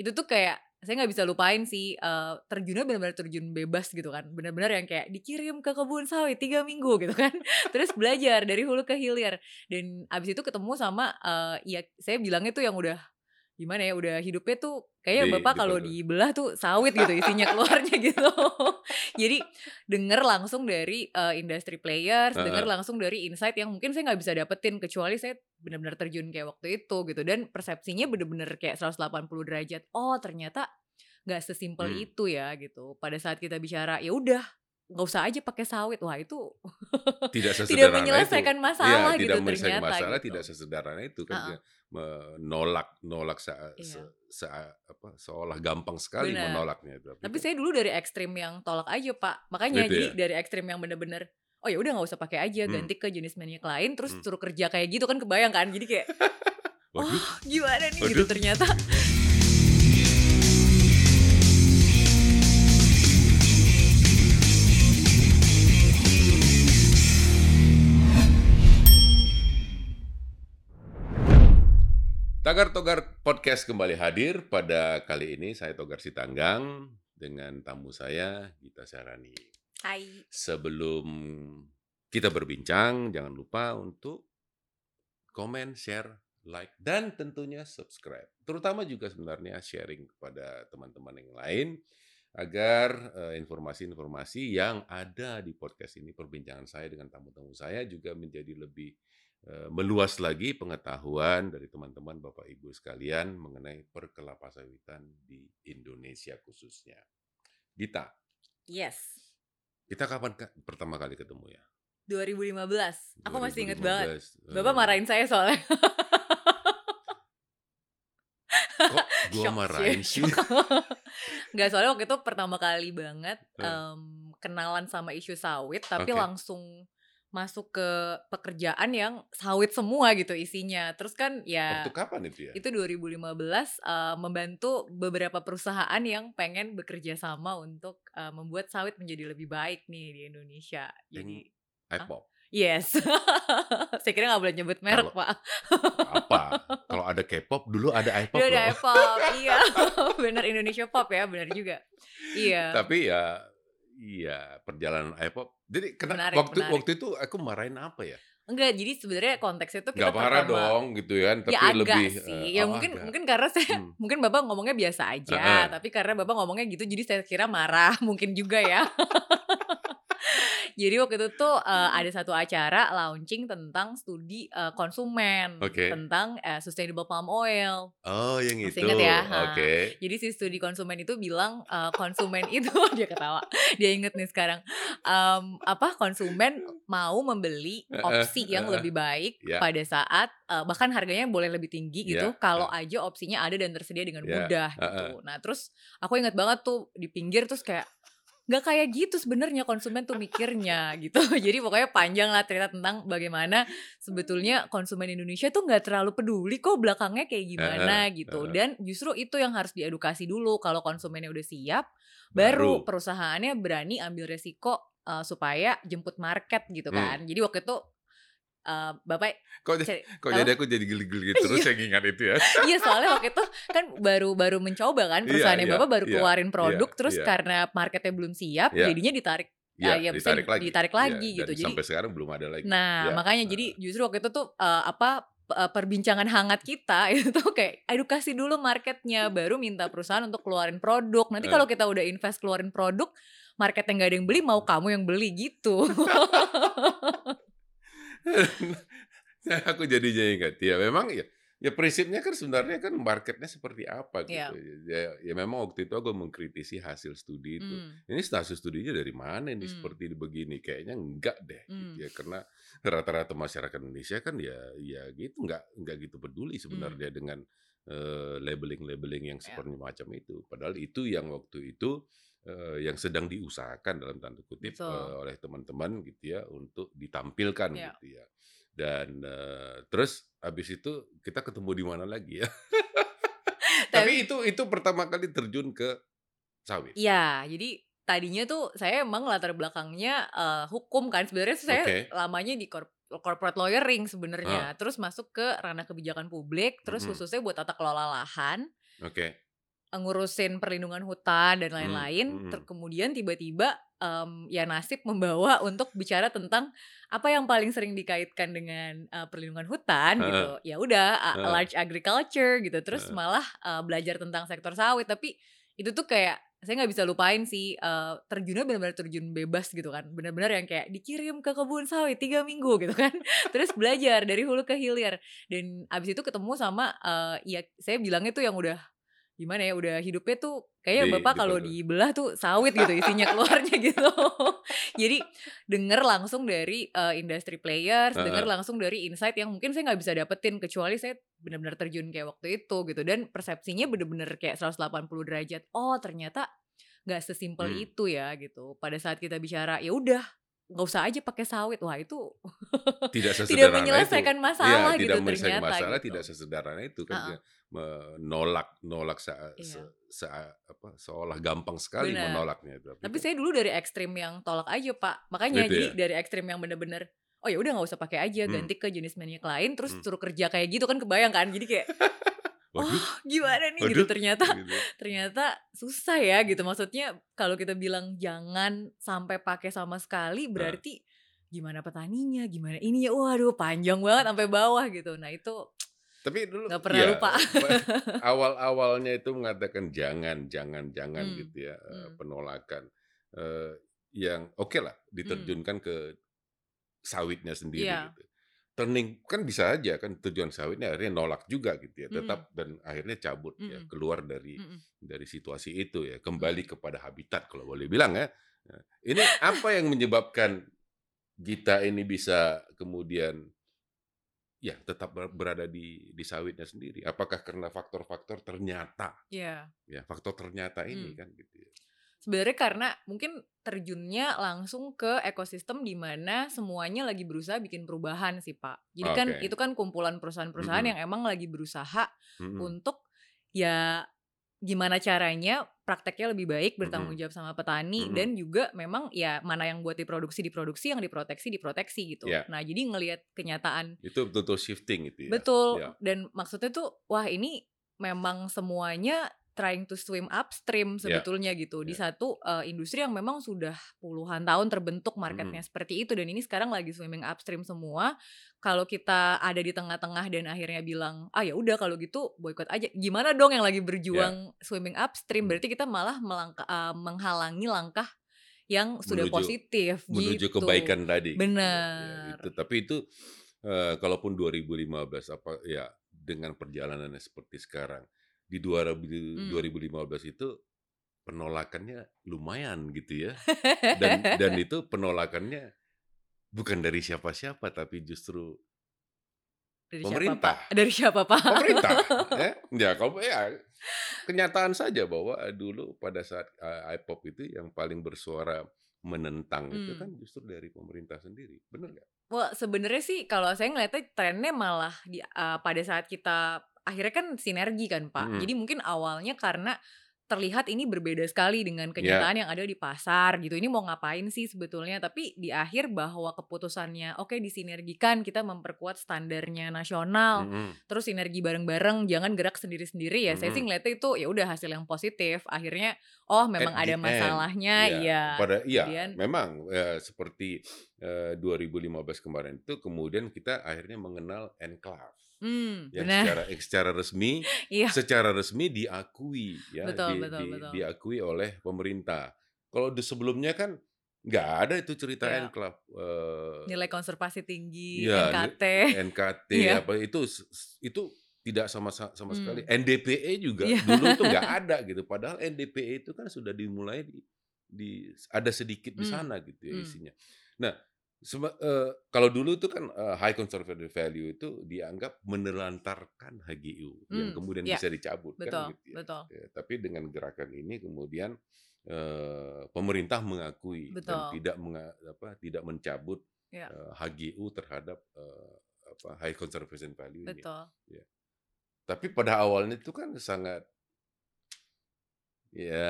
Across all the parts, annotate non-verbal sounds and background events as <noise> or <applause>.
itu tuh kayak saya nggak bisa lupain sih uh, terjunnya benar-benar terjun bebas gitu kan. Benar-benar yang kayak dikirim ke kebun sawit tiga minggu <laughs> gitu kan. Terus belajar dari hulu ke hilir. Dan abis itu ketemu sama uh, ya saya bilangnya tuh yang udah gimana ya udah hidupnya tuh kayaknya Di- bapak kalau dibelah tuh sawit gitu isinya keluarnya <laughs> gitu jadi denger langsung dari uh, industry players denger Heeh. langsung dari insight yang mungkin saya nggak bisa dapetin kecuali saya benar-benar terjun kayak waktu itu gitu dan persepsinya bener-bener kayak 180 derajat oh ternyata nggak sesimpel Hmm. itu ya gitu pada saat kita bicara ya udah nggak usah aja pakai sawit wah itu <laughs> tidak tidak menyelesaikan itu. masalah Iya, gitu tidak menyelesaikan ternyata masalah gitu. tidak sesederhana itu kan Uh-uh. dia menolak nolak se, se- Iya. se- apa seolah gampang sekali Benar. menolaknya itu. Tapi kan- saya dulu dari ekstrim yang tolak aja pak, makanya Gitu jadi ya? dari ekstrim yang bener-bener oh ya udah nggak usah pakai aja, Hmm. ganti ke jenis minyak lain, terus Hmm. suruh kerja kayak gitu kan kebayang kan, jadi kayak <laughs> Waduh, oh gimana nih gitu Waduh. ternyata. <laughs> Tagar Togar Podcast kembali hadir pada kali ini saya Togar Sitanggang dengan tamu saya Gita Sarani. Hai. Sebelum kita berbincang, jangan lupa untuk komen, share, like, dan tentunya subscribe. Terutama juga sebenarnya sharing kepada teman-teman yang lain agar eh, informasi-informasi yang ada di podcast ini, perbincangan saya dengan tamu-tamu saya juga menjadi lebih meluas lagi pengetahuan dari teman-teman Bapak Ibu sekalian mengenai perkelapa-sawitan di Indonesia khususnya. Gita, Yes. kita kapan ka- pertama kali ketemu ya? 2015. Aku masih inget banget. 2015. Bapak Eh, marahin saya soalnya. Kok gua <laughs> marahin sih? shock. <laughs> Nggak soalnya waktu itu pertama kali banget em, kenalan sama isu sawit, tapi Oke. langsung masuk ke pekerjaan yang sawit semua gitu isinya. Terus kan ya Waktu kapan itu ya? itu 2015 eh, membantu beberapa perusahaan yang pengen bekerja sama untuk eh, membuat sawit menjadi lebih baik nih di Indonesia. Jadi iPop. yes, <laughs> saya kira nggak boleh nyebut merek pak. Apa? <laughs> Kalau ada K-pop dulu ada iPop Udah ada loh. pop, iya, <laughs> bener Indonesia pop ya, bener juga. Iya. Tapi ya iya perjalanan iPop. Jadi kena, Menarik, waktu menarik. waktu itu aku marahin apa ya? Enggak, jadi sebenarnya konteksnya tuh kita Gak pertama- dong gitu kan, tapi ya agak lebih sih. eh, ya oh, mungkin agak. mungkin karena saya Hmm. mungkin Bapak ngomongnya biasa aja, Heeh. tapi karena Bapak ngomongnya gitu jadi saya kira marah <laughs> mungkin juga ya. Jadi waktu itu tuh eh, ada satu acara launching tentang studi eh, konsumen Oke. tentang eh, sustainable palm oil. Oh, yang Masih itu. inget ya? Oke. Jadi si studi konsumen itu bilang eh, konsumen itu <laughs> dia ketawa, dia inget nih sekarang Em, apa konsumen mau membeli opsi yang lebih baik Ya. pada saat eh, bahkan harganya boleh lebih tinggi gitu Ya, kalau aja opsinya ada dan tersedia dengan Ya, mudah gitu. Nah terus aku inget banget tuh di pinggir terus kayak nggak kayak gitu sebenarnya konsumen tuh mikirnya <laughs> gitu. Jadi pokoknya panjang lah cerita tentang bagaimana sebetulnya konsumen Indonesia tuh nggak terlalu peduli kok belakangnya kayak gimana gitu. heeh. Dan justru itu yang harus diedukasi dulu kalau konsumennya udah siap, baru, Baru. perusahaannya berani ambil resiko uh, supaya jemput market gitu Hmm. kan. Jadi waktu itu uh, bapak Kok, cari- kok jadi aku jadi geli-geli <laughs> terus Iya. saya ingat itu ya. <laughs> iya soalnya waktu itu kan baru baru mencoba kan Iya, perusahaannya iya, bapak baru iya, keluarin produk iya, terus iya. karena marketnya belum siap Iya. jadinya ditarik Iya, Ah, ya, ditarik lagi. ditarik Iya, lagi gitu. dan Jadi sampai sekarang belum ada lagi. Nah, Ya, makanya nah. jadi justru waktu itu tuh uh, apa uh, perbincangan hangat kita <laughs> itu tuh kayak edukasi dulu marketnya, baru minta perusahaan untuk keluarin produk. Nanti kalau kita udah invest keluarin produk, marketnya nggak ada yang beli, mau kamu yang beli gitu. <laughs> aku jadinya ingat ya memang ya ya prinsipnya kan sebenarnya kan marketnya seperti apa gitu Iya. ya, ya memang waktu itu aku mengkritisi hasil studi itu Hmm, ini hasil studinya dari mana ini Hmm. seperti begini kayaknya enggak deh gitu Hmm. ya karena rata-rata masyarakat Indonesia kan ya ya gitu enggak enggak gitu peduli sebenarnya dengan eh, labeling-labeling yang Ya. seperti macam itu padahal itu yang waktu itu eh, yang sedang diusahakan dalam tanda kutip Betul. eh, oleh teman-teman gitu ya untuk ditampilkan Ya. gitu ya dan eh, terus habis itu kita ketemu di mana lagi ya <laughs> Tapi tapi itu itu pertama kali terjun ke sawit Iya, jadi tadinya tuh saya emang latar belakangnya eh, hukum kan. Sebenarnya saya Oke. lamanya di corp- corporate lawyering sebenarnya. Terus masuk ke ranah kebijakan publik, terus Mhm. khususnya buat tata kelola lahan. oke ngurusin perlindungan hutan dan Mmm, lain-lain, ter mhm. kemudian tiba-tiba, mmm, ya nasib membawa <laughs> untuk bicara tentang apa yang paling sering dikaitkan dengan, eee, perlindungan hutan Heeh. gitu, ya udah Heeh. large agriculture gitu, terus Heeh. malah, eee, belajar tentang sektor sawit. Tapi itu tuh kayak saya nggak bisa lupain sih, eee, terjunnya bener-bener terjun bebas gitu kan, bener-bener yang kayak dikirim ke kebun sawit 3 minggu <laughs> gitu kan, terus belajar dari hulu ke hilir. Dan habis itu ketemu sama, eee, ya saya bilangnya tuh yang udah gimana ya, udah hidupnya tuh kayaknya Di bapak di kalau dibelah tuh sawit gitu isinya <laughs> keluarnya gitu. Jadi denger langsung dari, eee, industry players, denger Heeh. langsung dari insight yang mungkin saya nggak bisa dapetin kecuali saya bener-bener terjun kayak waktu itu gitu, dan persepsinya bener-bener kayak 180 derajat, oh ternyata nggak sesimpel Mmm. itu ya gitu. Pada saat kita bicara, ya udah nggak usah aja pakai sawit, wah itu Tidak <laughs> tidak sesederhana itu. menyelesaikan Iya, masalah tidak gitu menyelesaikan ternyata masalah, tidak gitu. sesederhana itu kan Heeh. dia menolak nolak se se Iya. se apa, seolah gampang sekali Bener. menolaknya, tapi Tapi saya dulu dari ekstrim yang tolak aja Pak, makanya Gitu jadi ya? dari ekstrim yang bener-bener, oh ya udah nggak usah pakai aja, Mmm. ganti ke jenis minyak lain, terus Mmm. suruh kerja kayak gitu kan kebayang kan, jadi kayak, <laughs> Waduh oh gimana nih gitu, waduh, ternyata gitu ya. ternyata susah ya gitu. Maksudnya kalau kita bilang jangan sampai pakai sama sekali, Heeh. berarti gimana petaninya, gimana ininya, waduh panjang banget sampai bawah gitu. Nah itu Tapi dulu nggak pernah iya, lupa. <laughs> awal-awalnya itu mengatakan jangan jangan jangan Mmm, gitu ya, eee, mmm. penolakan, eee, yang okelah Mmm. diterjunkan ke sawitnya sendiri Iya. gitu. Turning kan bisa aja kan tujuan sawitnya akhirnya nolak juga gitu ya, tetap dan akhirnya cabut ya, Mhm. keluar dari Mhm. dari situasi itu ya, kembali Mhm. kepada habitat kalau boleh bilang ya. Nah, ini apa yang menyebabkan kita ini bisa kemudian ya tetap ber berada di di sawitnya sendiri? Apakah karena faktor-faktor ternyata, Iya. ya faktor ternyata ini Mmm. kan gitu ya. Sebenarnya karena mungkin terjunnya langsung ke ekosistem di mana semuanya lagi berusaha bikin perubahan sih Pak. Jadi kan Oke. itu kan kumpulan perusahaan-perusahaan Mhm. yang emang lagi berusaha Mhm. untuk ya gimana caranya prakteknya lebih baik, bertanggung jawab sama petani, Mhm. dan juga memang ya mana yang buat diproduksi diproduksi, yang diproteksi diproteksi gitu. Ya. Nah jadi ngelihat kenyataan Itu betul-betul shifting itu ya? Betul, Ya. dan maksudnya tuh, wah ini memang semuanya trying to swim upstream Ya. sebetulnya gitu, di Ya. satu, eee, industri yang memang sudah puluhan tahun terbentuk marketnya Mhm. seperti itu, dan ini sekarang lagi swimming upstream semua. Kalau kita ada di tengah-tengah dan akhirnya bilang, "Ah ya udah kalau gitu boikot aja." Gimana dong yang lagi Ya. berjuang swimming upstream, Mmm. berarti kita malah melangka eee, menghalangi langkah yang sudah Menuju positif menuju gitu. kebaikan tadi gitu ya, ya Bener. itu. Tapi itu, eee, kalaupun 2015 apa ya dengan perjalanannya seperti sekarang, di dua rebu Mmm. 2015 itu penolakannya lumayan gitu ya, dan dan <laughs> itu penolakannya bukan dari siapa-siapa tapi justru Dari siapa Pak? pemerintah. Dari siapa Pak? Pemerintah, ya. <laughs> Ya kalau ya kenyataan saja bahwa dulu pada saat, eee, IPOP itu yang paling bersuara menentang itu kan justru dari pemerintah sendiri, bener nggak? Wah sebenarnya sih kalau saya ngeliatnya trennya malah di eee, pada saat kita akhirnya kan sinergi kan Pak. Mhm. Jadi mungkin awalnya karena terlihat ini berbeda sekali dengan Ya. kenyataan yang ada di pasar gitu, ini mau ngapain sih sebetulnya, tapi di akhir bahwa keputusannya, oke disinergikan, kita memperkuat standarnya nasional, Mhm. terus sinergi bareng-bareng, jangan gerak sendiri-sendiri, ya saya sih ngeliatnya itu ya udah hasil yang positif. Akhirnya, oh memang At ada the end, masalahnya, ya iya. pada iya Kemudian memang, eee, seperti, eee, 2015 kemarin itu kemudian kita akhirnya mengenal enclave. Mmm, Yang benar. secara secara resmi <laughs> Iya. secara resmi diakui ya, Betul di betul di betul. diakui oleh pemerintah. Kalau di sebelumnya kan nggak ada itu cerita Iya. enclave, eee Nilai konservasi tinggi, Iya, ni NKT. NKT <laughs> Iya. apa itu itu tidak sama sa sama sekali. Mmm. NDPE juga Iya. dulu tuh nggak <laughs> ada gitu, padahal NDPE itu kan sudah dimulai di di ada sedikit di Mmm, sana gitu ya mmm. isinya. Nah, sebe eee, kalau dulu itu kan, eee, high conservative value itu dianggap menelantarkan HGU yang Mmm, kemudian iya. bisa dicabut kan Betul gitu ya. betul. Ya, tapi dengan gerakan ini kemudian, eee, pemerintah mengakui dan Betul. tidak menga apa, tidak mencabut, Iya. eee, HGU terhadap, eee, apa, high conservation value-nya. Betul. Ya. Tapi pada awalnya itu kan sangat ya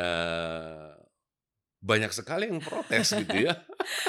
banyak sekali yang protes <laughs> gitu ya.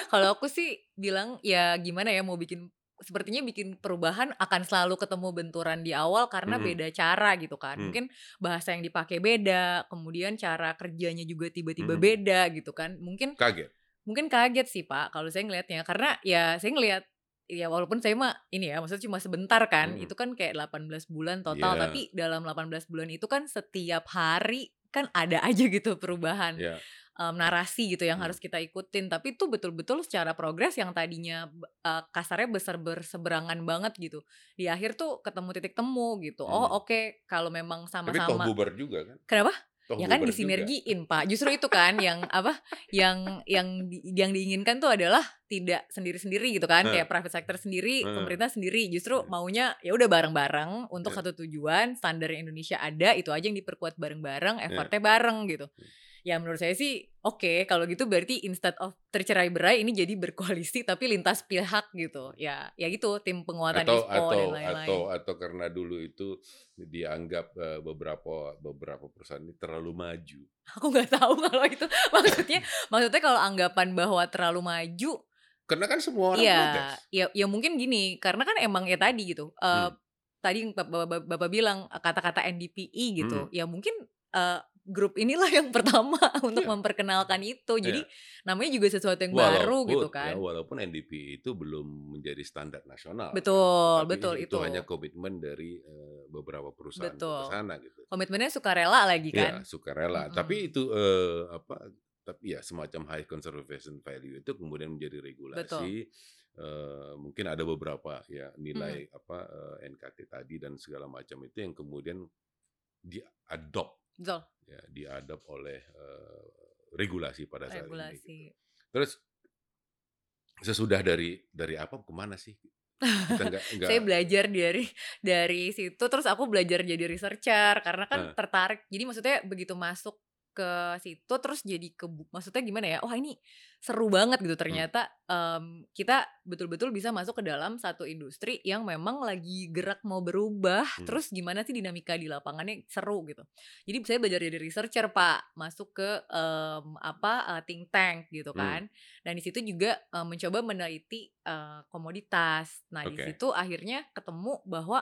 Kalau aku sih bilang, ya gimana ya mau bikin sepertinya bikin perubahan akan selalu ketemu benturan di awal karena Mhm. beda cara gitu kan. Hmm. Mungkin bahasa yang dipakai beda, kemudian cara kerjanya juga tiba-tiba Mhm. beda gitu kan. Mungkin Kaget? mungkin kaget sih Pak kalau saya ngelihatnya karena ya saya ngelihat ya walaupun saya mah ini ya maksudnya cuma sebentar kan. Mhm. Itu kan kayak 18 bulan total Iya. tapi dalam 18 bulan itu kan setiap hari kan ada aja gitu perubahan Iya. Em, narasi gitu yang Hmm. harus kita ikutin tapi itu betul-betul secara progres yang tadinya eh, kasarnya besar berseberangan banget gitu di akhir tuh ketemu titik temu gitu oh Hmm. oke kalau memang Tapi toh sama-sama bubar juga kan? kenapa Toh ya kan bubar juga. disinergiin pak justru itu kan yang apa yang yang di- yang diinginkan tuh adalah tidak sendiri-sendiri gitu kan Hmm. kayak private sector sendiri Hmm. pemerintah sendiri justru Hmm. maunya ya udah bareng-bareng untuk Ya. satu tujuan standar Indonesia ada itu aja yang diperkuat bareng-bareng Ya. effortnya bareng gitu Hmm. Ya menurut saya sih oke kalau gitu berarti instead of tercerai berai ini jadi berkoalisi tapi lintas pihak gitu ya ya gitu tim penguatan atau ISPO atau dan lain-lain atau atau karena dulu itu dianggap eh, beberapa beberapa perusahaan ini terlalu maju. aku nggak tahu <laughs> kalau itu maksudnya <laughs> maksudnya kalau anggapan bahwa terlalu maju Karena kan semua orang protes. ya, ya mungkin gini, karena kan emang ya tadi gitu. Hmm. Tadi Bapak, Bapak- bilang kata-kata NDPI gitu. Hmm. Ya mungkin eh, grup inilah yang <laughs> pertama untuk Iya. memperkenalkan itu. Jadi Iya. namanya juga sesuatu yang baru gitu ya, kan. walaupun NDP itu belum menjadi standar nasional. Betul, Tapi betul itu. itu. hanya komitmen dari eh, beberapa perusahaan Betul. ke sana gitu. Komitmennya sukarela lagi Ya, kan. sukarela. Mm-mm. Tapi itu eh, apa? Tapi ya semacam high conservation value itu kemudian menjadi regulasi. Eh, mungkin ada beberapa ya nilai apa eh, NKT tadi dan segala macam itu yang kemudian diadop Betul, ya diadop oleh eh, regulasi pada saat ini. gitu. regulasi. Terus sesudah dari dari apa ke mana sih? Kita nggak <laughs> nggak Saya belajar dari dari situ terus aku belajar jadi researcher karena kan Nah. tertarik. Jadi maksudnya begitu masuk ke situ terus jadi ke maksudnya gimana ya? Wah, ini seru banget gitu ternyata em, kita betul-betul bisa masuk ke dalam satu industri yang memang lagi gerak mau berubah. Hmm. Terus gimana sih dinamika di lapangannya seru gitu. Jadi saya belajar jadi researcher, Pak, masuk ke em, apa eh, think tank gitu Hmm. kan. Dan di situ juga eh, mencoba meneliti eh, komoditas. Nah, di Oke. situ akhirnya ketemu bahwa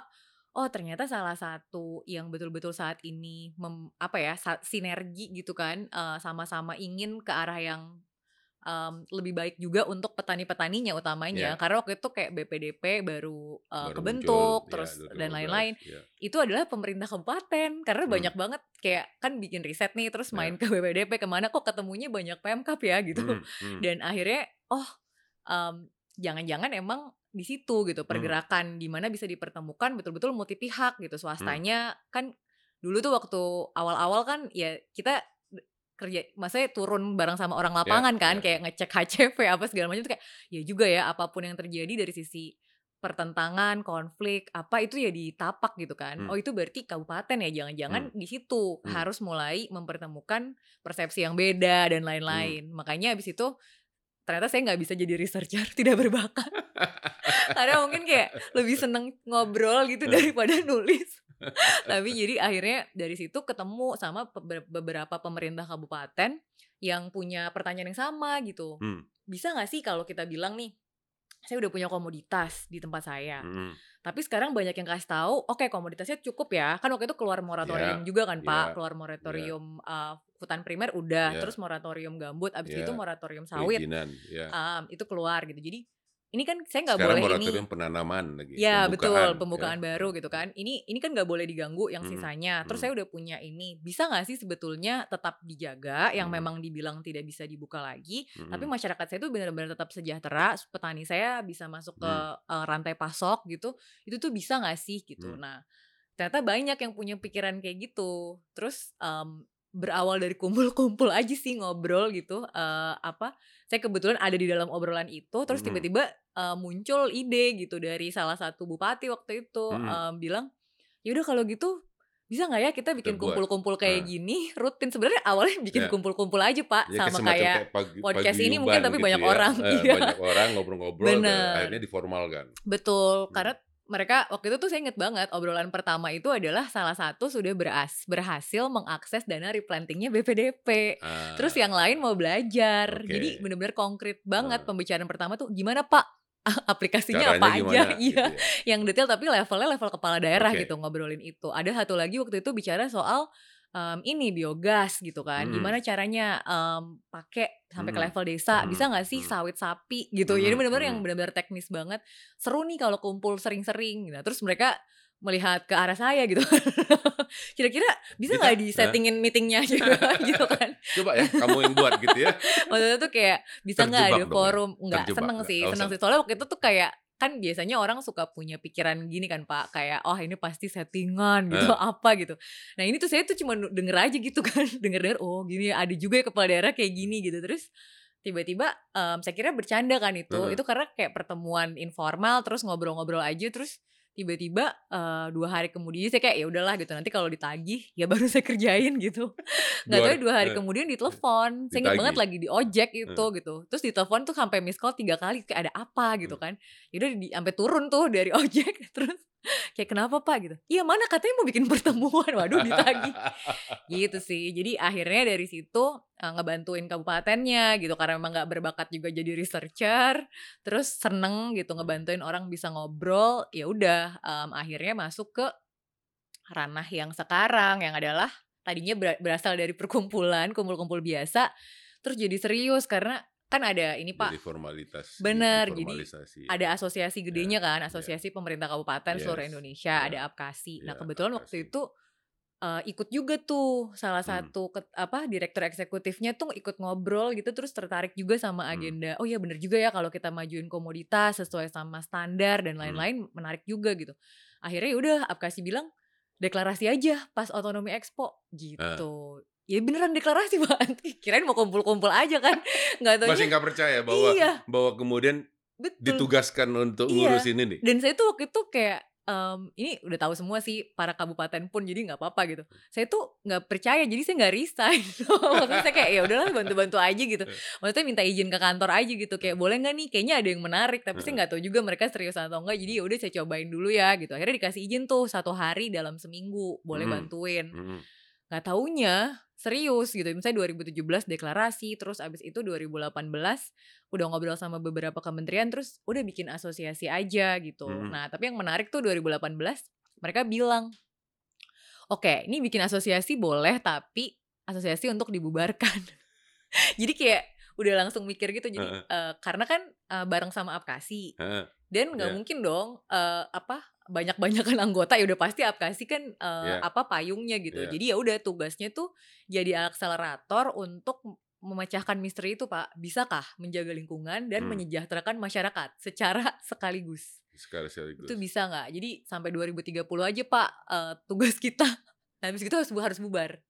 oh ternyata salah satu yang betul-betul saat ini mem- apa ya sinergi gitu kan eh, sama-sama ingin ke arah yang em, lebih baik juga untuk petani-petaninya utamanya. Ya. Karena waktu itu kayak BPDP baru eh, baru kebentuk muncul, terus ya, dan 2015, lain-lain ya. itu adalah pemerintah kabupaten karena Hmm. banyak banget kayak kan bikin riset nih terus main ke BPDP ke mana kok ketemunya banyak Pemkap ya gitu Hmm, hmm. dan akhirnya oh em, jangan-jangan emang di situ gitu Hmm. pergerakan di mana bisa dipertemukan betul-betul multi pihak gitu swastanya kan dulu tuh waktu awal-awal kan ya kita kerja maksudnya turun bareng sama orang lapangan kan ya. kayak ngecek HCV apa segala macam tuh kayak ya juga ya apa pun yang terjadi dari sisi pertentangan, konflik, apa itu ya ditapak gitu kan. Hmm. Oh itu berarti kabupaten ya, jangan-jangan di situ Hmm. harus mulai mempertemukan persepsi yang beda dan Hmm. lain-lain. Makanya abis itu ternyata saya nggak bisa jadi researcher, <laughs> tidak berbakat. Karena mungkin kayak lebih seneng ngobrol gitu Hmm. daripada nulis. Tapi jadi akhirnya dari situ ketemu sama beberapa pemerintah kabupaten yang punya pertanyaan yang sama gitu. Hmm. Bisa nggak sih kalau kita bilang nih, saya udah punya komoditas di tempat saya. Hmm. Tapi sekarang banyak yang kasih tahu, oke komoditasnya cukup ya. Kan waktu itu keluar moratorium Ya, juga kan Pak, ya, keluar moratorium uh, hutan primer udah, Ya. terus moratorium gambut, abis Ya, itu moratorium sawit, ya. um, itu keluar gitu. Jadi ini kan saya nggak boleh ini. moratorium penanaman lagi. Ya pembukaan, betul ya. pembukaan baru gitu kan. Ini ini kan nggak boleh diganggu yang Mhm, sisanya. Terus mhm. saya udah punya ini. Bisa nggak sih sebetulnya tetap dijaga yang Mhm. memang dibilang tidak bisa dibuka lagi, tapi Mhm. masyarakat saya itu benar-benar tetap sejahtera. Petani saya bisa masuk ke Hmm. eh, rantai pasok gitu. Itu tuh bisa nggak sih gitu. Hmm. Nah ternyata banyak yang punya pikiran kayak gitu. Terus em, berawal dari kumpul-kumpul aja sih ngobrol gitu. eh, apa? Saya kebetulan ada di dalam obrolan itu. Terus tiba-tiba eh, muncul ide gitu dari salah satu bupati waktu itu Mhm. em, bilang, ya udah kalau gitu bisa nggak ya kita bikin kumpul-kumpul kayak Nah. gini rutin sebenarnya awalnya <laughs> bikin Ya. kumpul-kumpul aja pak Ya, sama kayak pagi- podcast ini paguyuban mungkin tapi gitu banyak ya. orang, <laughs> Eh, iya. banyak orang ngobrol-ngobrol akhirnya diformalkan Betul, Hmm. karena mereka waktu itu tuh saya inget banget obrolan pertama itu adalah salah satu sudah beras, berhasil mengakses dana replantingnya BPDP. Ah, Terus yang lain mau belajar. Oke. Jadi benar-benar konkret banget Ah. pembicaraan pertama tuh gimana Pak <laughs> aplikasinya Caranya apa aja, gimana iya, gitu ya. yang detail tapi levelnya level kepala daerah Oke. gitu ngobrolin itu. Ada satu lagi waktu itu bicara soal, mmm, ini biogas gitu kan, Mhm. gimana caranya, mmm, pakai sampai ke Mhm, level desa, mhm, bisa nggak sih mhm. sawit sapi gitu. Jadi Mhm bener-bener yang bener-bener teknis banget, seru nih kalau kumpul sering-sering. Nah terus mereka melihat ke arah saya gitu <laughs> kira-kira bisa nggak heeh. di-setting-in meeting-nya <laughs> juga <laughs> gitu kan. Coba ya kamu yang buat gitu ya. Waktu itu tuh kayak, bisa nggak ada ya? forum enggak, Terjebak seneng nggak? sih seneng. sih. Soalnya waktu itu tuh kayak, kan biasanya orang suka punya pikiran gini kan Pak, kayak, "Oh ini pasti setting-an gitu, Heeh. apa gitu." Nah ini tuh saya tuh cuma denger aja gitu <laughs> kan, denger-denger, "Oh gini ada juga ya kepala daerah kayak gini," gitu. Terus tiba-tiba, mmm, saya kira bercanda kan itu, Heeh. itu karena kayak pertemuan informal terus ngobrol-ngobrol aja, terus tiba-tiba, eee, 2 hari kemudian saya kayak, "Ya udahlah," gitu, "nanti kalau ditagih ya baru saya kerjain," <laughs> gitu. Nggak 2 hari taunya 2 hari heeh, kemudian ditelepon, saya inget banget lagi di ojek itu Heeh. gitu, terus ditelepon tuh sampai missed call 3 kali, kayak ada apa gitu Mmm. kan. Ya udah di sampai turun tuh dari <laughs> ojek, terus kayak, "Kenapa Pak?" gitu, "Iya mana katanya mau bikin <laughs> pertemuan." Waduh ditagih. Gitu <laughs> sih. Jadi akhirnya dari situ, ngebantuin kabupatennya gitu, karena memang nggak berbakat juga jadi researcher, terus seneng gitu ngebantuin orang bisa ngobrol, ya udah, mmm, akhirnya masuk ke ranah yang sekarang, yang adalah tadinya bera berasal dari perkumpulan, kumpul-kumpul biasa, terus jadi serius karena kan ada ini Pak Jadi formalitas, bener, jadi ya. ada asosiasi Ya, gedenya kan, ya. Asosiasi Pemerintah Kabupaten seluruh Yes, Indonesia, ya. ada APKASI. Nah Ya, kebetulan waktu APKASI. itu, eee, ikut juga tuh salah Mmm. satu ket apa, direktur eksekutifnya tuh ikut ngobrol gitu, terus tertarik juga sama Mmm. agenda, "Oh iya bener juga ya kalau kita majuin komoditas sesuai sama standar dan Mmm. lain-lain, menarik juga," gitu. Akhirnya ya udah APKASI bilang, "Deklarasi aja pas Otonomi Expo," Heeh. gitu. Ya beneran deklarasi <laughs> Pak, kirain mau kumpul-kumpul aja kan, nggak Masih taunya nggak percaya bahwa iya. bahwa kemudian Betul. ditugaskan untuk Iya, ngurusin ini? dan saya tuh waktu itu kayak, mmm, ini udah tahu semua sih para kabupaten pun jadi nggak apa-apa gitu. Saya tuh nggak percaya jadi saya nggak resign. <laughs> Maksudnya saya kayak, ya udahlah bantu-bantu aja gitu. Heeh. Maksudnya minta izin ke kantor aja gitu, kayak, "Boleh nggak nih? Kayaknya ada yang menarik." Tapi saya nggak tahu juga mereka serius atau enggak, jadi ya udah saya cobain dulu ya gitu. Akhirnya dikasih izin tuh 1 hari dalam seminggu boleh Mhm, bantuin. mhm. Nggak taunya serius gitu, misalnya 2017 deklarasi, terus abis itu 2018 udah ngobrol sama beberapa kementerian, terus udah bikin asosiasi aja gitu. Mhm. Nah tapi yang menarik tuh 2018 mereka bilang, "Oke ini bikin asosiasi boleh, tapi asosiasi untuk dibubarkan." <laughs> Jadi kayak udah langsung mikir gitu, jadi, Heeh. eee, karena kan, eee, bareng sama APKASI Heeh, dan nggak iya. mungkin dong, eee, apa, banyak-banyakan <laughs> anggota, ya udah pasti APKASI kan, eee, Iya. apa, payungnya gitu. Iya. Jadi ya udah tugasnya tuh jadi akselerator untuk memecahkan misteri itu Pak, bisakah menjaga lingkungan dan Mmm. menyejahterakan masyarakat secara sekaligus? Sekali Itu sekaligus. bisa nggak? Jadi sampai 2030 aja Pak, eee, tugas <laughs> kita. Nah habis itu harus harus bubar.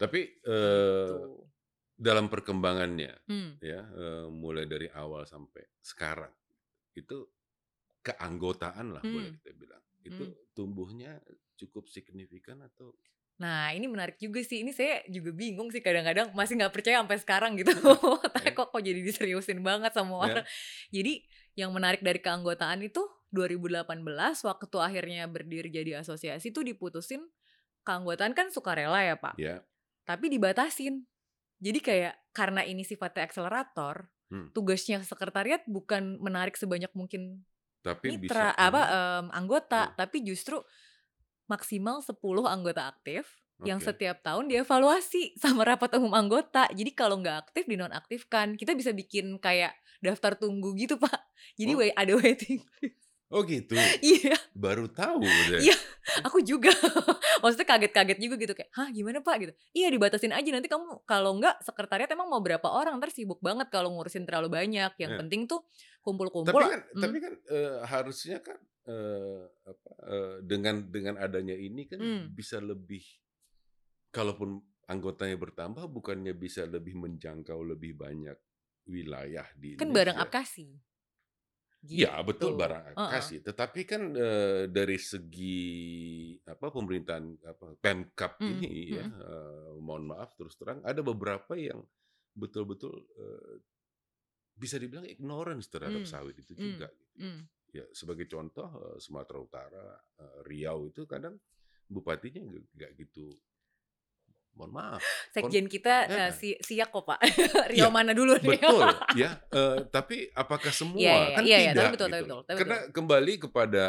Tapi, Gitu. dalam perkembangannya Mmm. ya, eee, mulai dari awal sampai sekarang, itu keanggotaan lah boleh Mmm. kita bilang, itu Mmm. tumbuhnya cukup signifikan atau Nah ini menarik juga sih, ini saya juga bingung sih kadang-kadang, masih nggak percaya sampai sekarang gitu. <laughs> <laughs> Tapi kok kok jadi diseriusin banget sama Ya. orang. Jadi yang menarik dari keanggotaan itu 2018 waktu akhirnya berdiri jadi asosiasi tuh diputusin, keanggotaan kan sukarela ya Pak, Ya. tapi dibatasin. Jadi kayak karena ini sifatnya akselerator, Mmm. tugasnya sekretariat bukan menarik sebanyak mungkin Tapi mitra bisa apa, mmm, anggota, tapi justru maksimal 10 anggota aktif yang Oke. setiap tahun dievaluasi <laughs> sama rapat umum anggota. Jadi kalau nggak aktif dinonaktifkan. Kita bisa bikin kayak daftar tunggu gitu Pak. Jadi Oh. ada waiting <laughs> list. Oh gitu? Iya. Baru tahu deh. Iya, aku juga. <laughs> Maksudnya kaget-kaget juga gitu kayak, "Hah gimana Pak?" Gitu. "Iya dibatasin aja nanti kamu kalau nggak sekretariat emang mau berapa orang? Entar sibuk banget kalau ngurusin terlalu banyak. Yang Iya. penting tuh kumpul-kumpul" Tapi kan mmm. tapi kan, eee, harusnya kan, eee, apa, eee, dengan dengan adanya ini kan Mmm. bisa lebih kalaupun anggotanya bertambah bukannya bisa lebih menjangkau lebih banyak wilayah di Kan Indonesia? APKASI. Iya betul Gitu. bareng Heeh. APKASI, tetapi kan, eee, dari segi apa, pemerintahan apa, Pemkab Mhm ini ya, eee, mohon maaf terus terang ada beberapa yang betul-betul, bisa dibilang ignorance terhadap Mmm, sawit itu mmm, juga gitu. mmm. Ya sebagai contoh, eee, Sumatera Utara, eee, Riau itu kadang bupatinya nggak gitu mohon maaf. Sekjen kita Ya. eh, si siap kok Pak. <laughs> Iya, mana dulu nih? Betul, ya. <laughs> eh, tapi apakah semua? Iya, iya, kan iya, iya, tapi tidak. betul, tapi gitu. betul, tapi Karena kembali kepada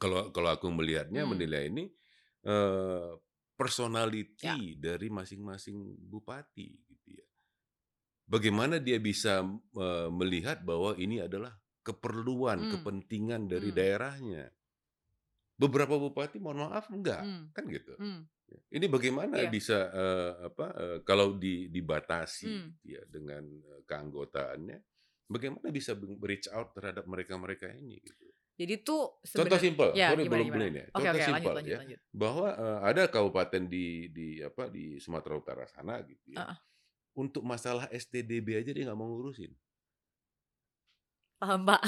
kalau kalau aku melihatnya Hmm. menilai ini eh, personality Ya. dari masing-masing bupati, ya. Bagaimana dia bisa eh, melihat bahwa ini adalah keperluan, Hmm. kepentingan dari Hmm. daerahnya. Beberapa bupati, mohon maaf, enggak, Hmm. kan gitu. Hmm. Ini bagaimana Iya. bisa eh, apa eh, kalau di, dibatasi Hmm. ya dengan eh, keanggotaannya, bagaimana bisa reach out terhadap mereka-mereka ini? Gitu. Jadi tuh Contoh simpel, ya, sorry gimana, belum gimana? ya. Contoh lanjut simpel ya, lanjut. bahwa eh, ada kabupaten di di apa di Sumatera Utara sana gitu ya. Heeh. Untuk masalah STDB aja dia nggak mau ngurusin. Paham Pak.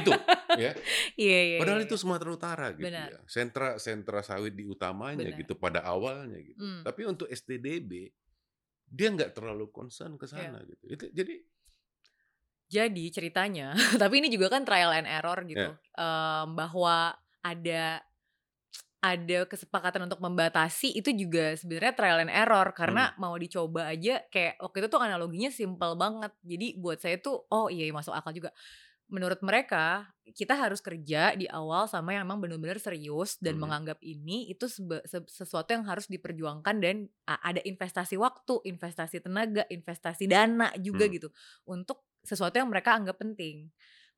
Itu ya. <laughs> Iya iya. Padahal iya, itu. Sumatera Utara gitu Benar. ya. Sentra sentra sawit di utamanya Benar. gitu pada awalnya gitu. Hmm. Tapi untuk STDB dia nggak terlalu concern ke Iya. sana gitu. Itu jadi Jadi ceritanya, <laughs> tapi ini juga kan trial and error gitu, Ya. em, bahwa ada ada kesepakatan untuk membatasi itu juga sebenarnya trial and error karena Hmm. mau dicoba aja kayak waktu itu tuh analoginya simple banget. Jadi buat saya tuh oh iya masuk akal juga. Menurut mereka kita harus kerja di awal sama yang emang benar-benar serius dan Mhm. menganggap ini itu se- sesuatu yang harus diperjuangkan dan ada investasi waktu, investasi tenaga, investasi dana juga Hmm. gitu untuk sesuatu yang mereka anggap penting.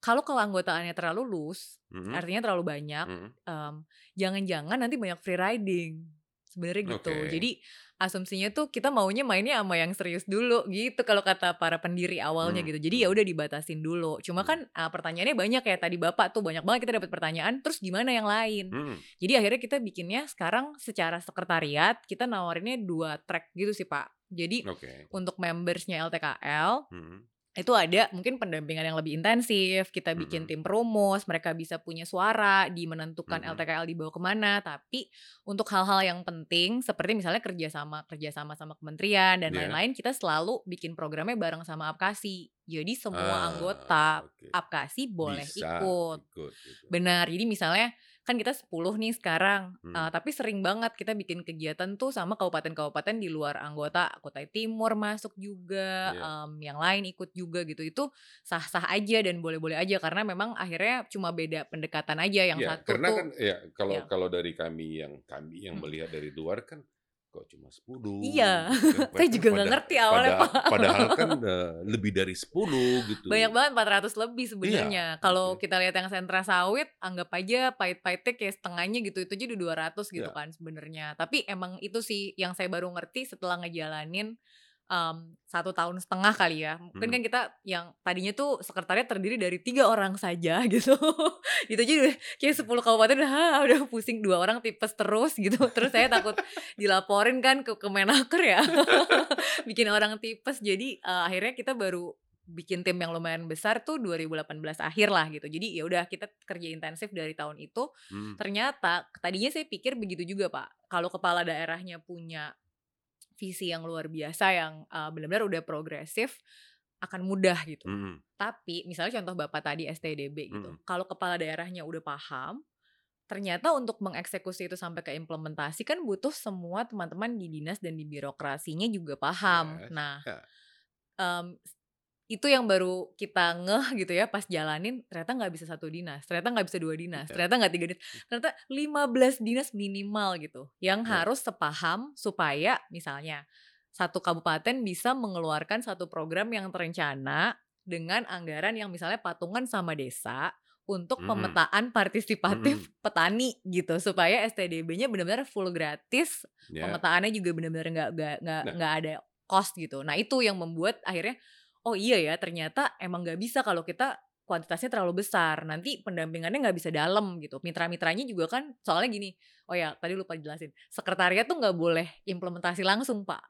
Kalau keanggotaannya terlalu loose, Mhm. artinya terlalu banyak, Mhm. em, jangan-jangan nanti banyak free riding. Sebenarnya gitu. Oke. Jadi asumsinya tuh kita maunya mainnya sama yang serius dulu gitu kalau kata para pendiri awalnya Hmm, gitu. Jadi ya hmm. udah dibatasin dulu. Cuma Hmm. kan ah, pertanyaannya banyak ya tadi Bapak tuh banyak banget kita dapat pertanyaan. Terus gimana yang lain? Hmm. Jadi akhirnya kita bikinnya sekarang secara sekretariat kita nawarinnya dua track gitu sih Pak. Jadi Oke. untuk membersnya LTKL Hmm. Itu ada mungkin pendampingan yang lebih intensif kita bikin Mhm. tim promus mereka bisa punya suara di menentukan Mhm. LTKL dibawa ke mana tapi untuk hal-hal yang penting seperti misalnya kerjasama kerjasama sama kementerian dan Iya. lain-lain kita selalu bikin programnya bareng sama Apkasi jadi semua Ah, anggota oke. Apkasi boleh Bisa ikut ikut gitu. Benar, jadi misalnya kan kita 10 nih sekarang, Hmm. eh, tapi sering banget kita bikin kegiatan tuh sama kabupaten-kabupaten di luar anggota, Kutai Timur masuk juga, Iya. em, yang lain ikut juga gitu. Itu sah-sah aja dan boleh-boleh aja karena memang akhirnya cuma beda pendekatan aja. Yang Ya, satu karena tuh kan ya kalau ya. kalau dari kami yang kami yang Hmm. melihat dari luar kan kok cuma 10 Iya, kan. <laughs> saya juga nggak ngerti awalnya pada- Pak. Padahal kan <laughs> eh, lebih dari 10 gitu. Banyak banget 400 lebih sebenarnya. Kalau oke. kita lihat yang sentra sawit, anggap aja pahit-pahitnya kayak setengahnya gitu. Itu aja udah 200 gitu Ya. kan sebenarnya. Tapi emang itu sih yang saya baru ngerti setelah ngejalanin em, satu tahun setengah kali ya. Mungkin Hmm. kan kita yang tadinya tuh sekretariat terdiri dari tiga orang saja <laughs> gitu. gitu aja udah kayak 10 kabupaten udah, "Hah, udah pusing dua orang tipes terus gitu. Terus saya takut dilaporin kan ke Kemenaker ya. <laughs> Bikin orang tipes. Jadi eh, akhirnya kita baru bikin tim yang lumayan besar tuh 2018 akhir lah gitu. Jadi ya udah kita kerja intensif dari tahun itu. Hmm. Ternyata tadinya saya pikir begitu juga Pak. Kalau kepala daerahnya punya visi yang luar biasa yang uh, benar-benar udah progresif akan mudah gitu. Hmm. Tapi misalnya contoh Bapak tadi STDB gitu. Mm. Kalau kepala daerahnya udah paham, ternyata untuk mengeksekusi itu sampai ke implementasi kan butuh semua teman-teman di dinas dan di birokrasinya juga paham. Yes, Nah, ya. em, itu yang baru kita ngeh gitu ya pas jalanin ternyata nggak bisa satu dinas ternyata nggak bisa dua dinas Iya. ternyata nggak tiga dinas ternyata 15 dinas minimal gitu yang Ya. harus sepaham supaya misalnya satu kabupaten bisa mengeluarkan satu program yang terencana dengan anggaran yang misalnya patungan sama desa untuk Mhm. pemetaan partisipatif Mhm. petani gitu supaya STDB-nya benar-benar full gratis Ya. pemetaannya juga benar-benar nggak nggak nggak Nah. ada cost gitu. Nah itu yang membuat akhirnya oh iya ya ternyata emang nggak bisa kalau kita kuantitasnya terlalu besar nanti pendampingannya nggak bisa dalam gitu. Mitra-mitranya juga kan soalnya gini. Oh ya tadi lupa jelasin. Sekretariat tuh nggak boleh implementasi langsung pak.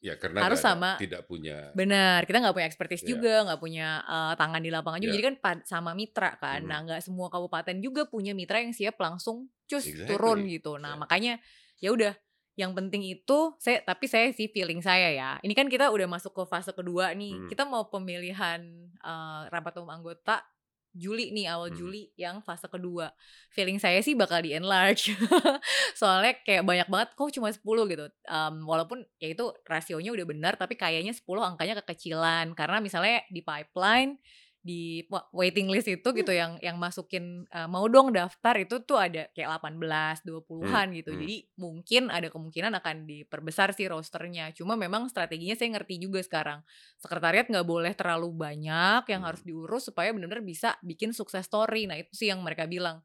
Ya karena Harus ada- sama- tidak punya Benar kita nggak punya expertise Iya. juga nggak punya eh, tangan di lapangan juga. Iya. Jadi kan sama mitra kan. Mhm. Nah nggak semua kabupaten juga punya mitra yang siap langsung cus Exactly. turun gitu. Nah Iya. makanya ya udah yang penting itu saya tapi saya sih feeling saya ya ini kan kita udah masuk ke fase kedua nih Hmm. kita mau pemilihan eh, rapat umum anggota Juli nih awal Hmm. Juli yang fase kedua. Feeling saya sih bakal di enlarge. <laughs> Soalnya kayak banyak banget kok cuma 10 gitu. Em, walaupun ya itu rasionya udah benar tapi kayaknya 10 angkanya kekecilan karena misalnya di pipeline di wa- waiting list itu gitu yang yang masukin eh, mau dong daftar itu tuh ada kayak 18, 20-an gitu. hmm. Jadi mungkin ada kemungkinan akan diperbesar sih rosternya. Cuma memang strateginya saya ngerti juga sekarang. Sekretariat nggak boleh terlalu banyak yang Hmm. harus diurus supaya benar-benar bisa bikin sukses story. Nah, itu sih yang mereka bilang.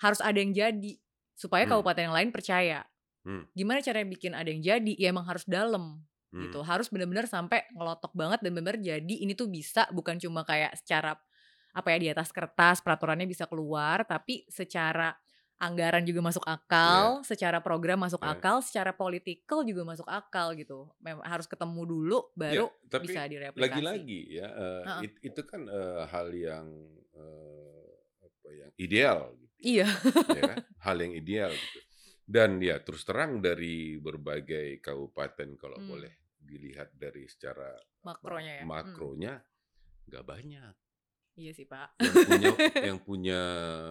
Harus ada yang jadi supaya Hmm. kabupaten yang lain percaya. Hmm. Gimana caranya bikin ada yang jadi? Ya emang harus dalam Hmm. gitu. Harus benar-benar sampai ngelotok banget dan benar-benar jadi ini tuh bisa bukan cuma kayak secara apa ya di atas kertas peraturannya bisa keluar, tapi secara anggaran juga masuk akal, secara program masuk Iya. akal, secara politikal juga masuk akal gitu. Memang harus ketemu dulu Ya, baru tapi bisa direplikasi. lagi-lagi ya eh, Heeh. it- itu kan eh, hal yang eh, apa yang ideal gitu. Iya. ya kan? Hal yang ideal gitu. Dan ya terus terang dari berbagai kabupaten kalau Hmm. boleh dilihat dari secara Makronya ya. Hmm. makronya nggak banyak Iya sih, Pak. yang punya <laughs> yang punya